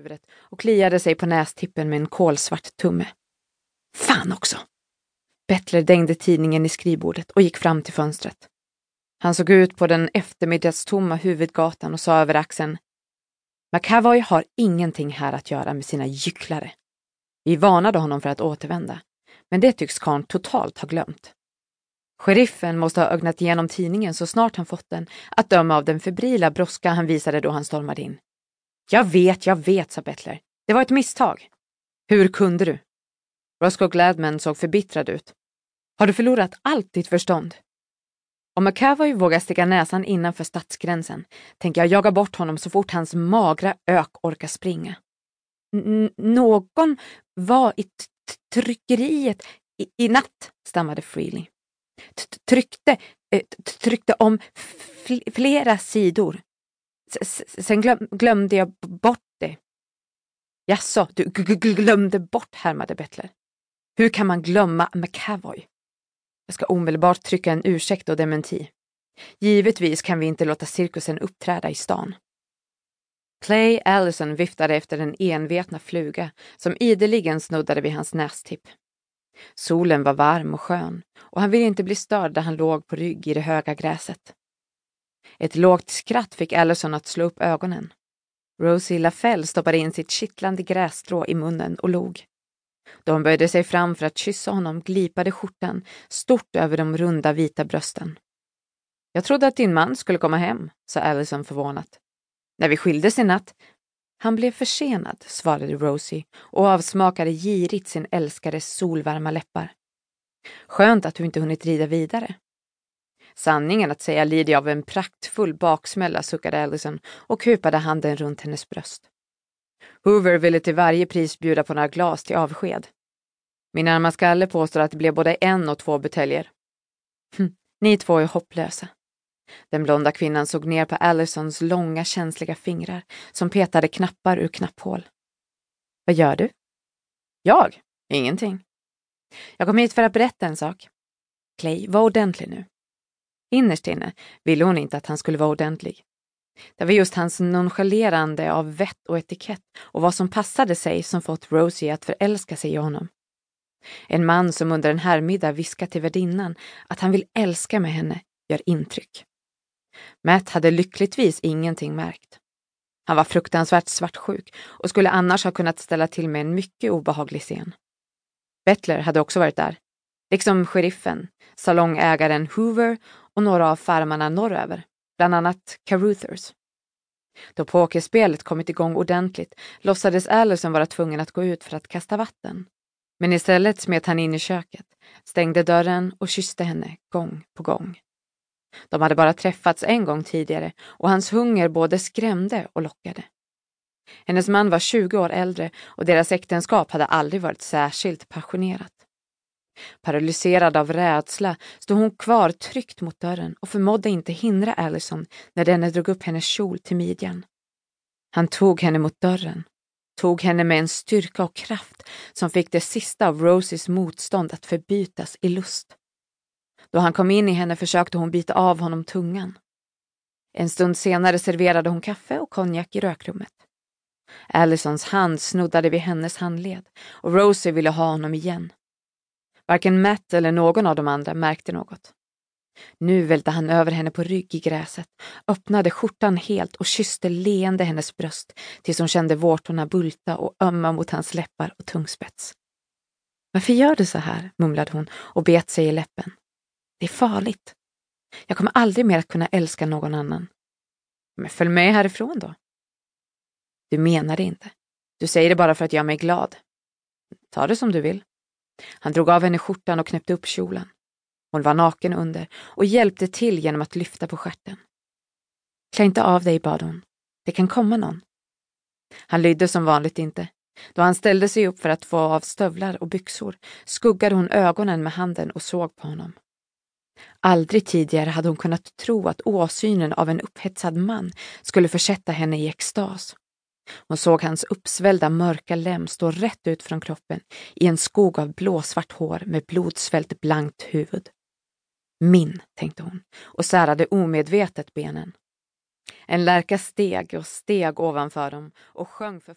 huvudet och kliade sig på nästippen med en kolsvart tumme. Fan också! Bettler dängde tidningen i skrivbordet och gick fram till fönstret. Han såg ut på den eftermiddagstomma huvudgatan och sa över axeln. McAvoy har ingenting här att göra med sina gycklare. Vi varnade honom för att återvända, men det tycks karln totalt ha glömt. Sheriffen måste ha ögnat igenom tidningen så snart han fått den, att döma av den febrila brådska han visade då han stormade in. Jag vet, jag vet, sa Bettler. Det var ett misstag. Hur kunde du? Roscoe Gladman såg förbittrad ut. Har du förlorat allt ditt förstånd? Om McAvoy vågar sticka näsan innanför stadsgränsen tänker jag jaga bort honom så fort hans magra ök orkar springa. N någon var i tryckeriet i, i natt, stammade Freely. T tryckte, eh, tryckte om flera sidor. Sen glöm glömde jag bort det. Jaså, du glömde bort, härmade Bettler. Hur kan man glömma McCavoy? Jag ska omedelbart trycka en ursäkt och dementi. Givetvis kan vi inte låta cirkusen uppträda i stan. Clay Allison viftade efter den envetna fluga som ideligen snuddade vid hans nästipp. Solen var varm och skön och han ville inte bli störd där han låg på rygg i det höga gräset. Ett lågt skratt fick Allison att slå upp ögonen. Rosie LaFell stoppade in sitt kittlande grässtrå i munnen och log. Då hon böjde sig fram för att kyssa honom glipade skjortan stort över de runda vita brösten. Jag trodde att din man skulle komma hem, sa Allison förvånat. När vi skildes i natt. Han blev försenad, svarade Rosie och avsmakade girigt sin älskares solvarma läppar. Skönt att du inte hunnit rida vidare. Sanningen att säga lider jag av en praktfull baksmälla, suckade Allison och kupade handen runt hennes bröst. Hoover ville till varje pris bjuda på några glas till avsked. Min arma skalle påstår att det blev både en och två buteljer. Hm, ni två är hopplösa. Den blonda kvinnan såg ner på Allisons långa känsliga fingrar som petade knappar ur knapphål. Vad gör du? Jag? Ingenting. Jag kom hit för att berätta en sak. Clay, var ordentlig nu. Innerst inne ville hon inte att han skulle vara ordentlig. Det var just hans nonchalerande av vett och etikett och vad som passade sig som fått Rosie att förälska sig i honom. En man som under en herrmiddag viskat till värdinnan att han vill älska med henne gör intryck. Matt hade lyckligtvis ingenting märkt. Han var fruktansvärt svartsjuk och skulle annars ha kunnat ställa till med en mycket obehaglig scen. Bettler hade också varit där, liksom sheriffen, salongägaren Hoover och några av farmarna norröver bland annat Caruthers. Då pokerspelet kommit igång ordentligt låtsades Allison vara tvungen att gå ut för att kasta vatten. Men istället smet han in i köket, stängde dörren och kysste henne gång på gång. De hade bara träffats en gång tidigare och hans hunger både skrämde och lockade. Hennes man var 20 år äldre och deras äktenskap hade aldrig varit särskilt passionerat. Paralyserad av rädsla stod hon kvar tryckt mot dörren och förmådde inte hindra Allison när denne drog upp hennes kjol till midjan. Han tog henne mot dörren, tog henne med en styrka och kraft som fick det sista av Rosies motstånd att förbytas i lust. Då han kom in i henne försökte hon bita av honom tungan. En stund senare serverade hon kaffe och konjak i rökrummet. Allisons hand snuddade vid hennes handled och Rosie ville ha honom igen. Varken Matt eller någon av de andra märkte något. Nu välte han över henne på rygg i gräset, öppnade skjortan helt och kysste leende hennes bröst tills hon kände vårtorna bulta och ömma mot hans läppar och tungspets. Varför gör du så här? mumlade hon och bet sig i läppen. Det är farligt. Jag kommer aldrig mer att kunna älska någon annan. Men följ med härifrån då. Du menar det inte. Du säger det bara för att göra mig glad. Ta det som du vill. Han drog av henne skjortan och knäppte upp kjolen. Hon var naken under och hjälpte till genom att lyfta på stjärten. Klä inte av dig, bad hon. Det kan komma någon. Han lydde som vanligt inte. Då han ställde sig upp för att få av stövlar och byxor skuggade hon ögonen med handen och såg på honom. Aldrig tidigare hade hon kunnat tro att åsynen av en upphetsad man skulle försätta henne i extas. Hon såg hans uppsvällda mörka lem stå rätt ut från kroppen i en skog av blåsvart hår med blodsvält blankt huvud. Min, tänkte hon och särade omedvetet benen. En lärka steg och steg ovanför dem och sjöng för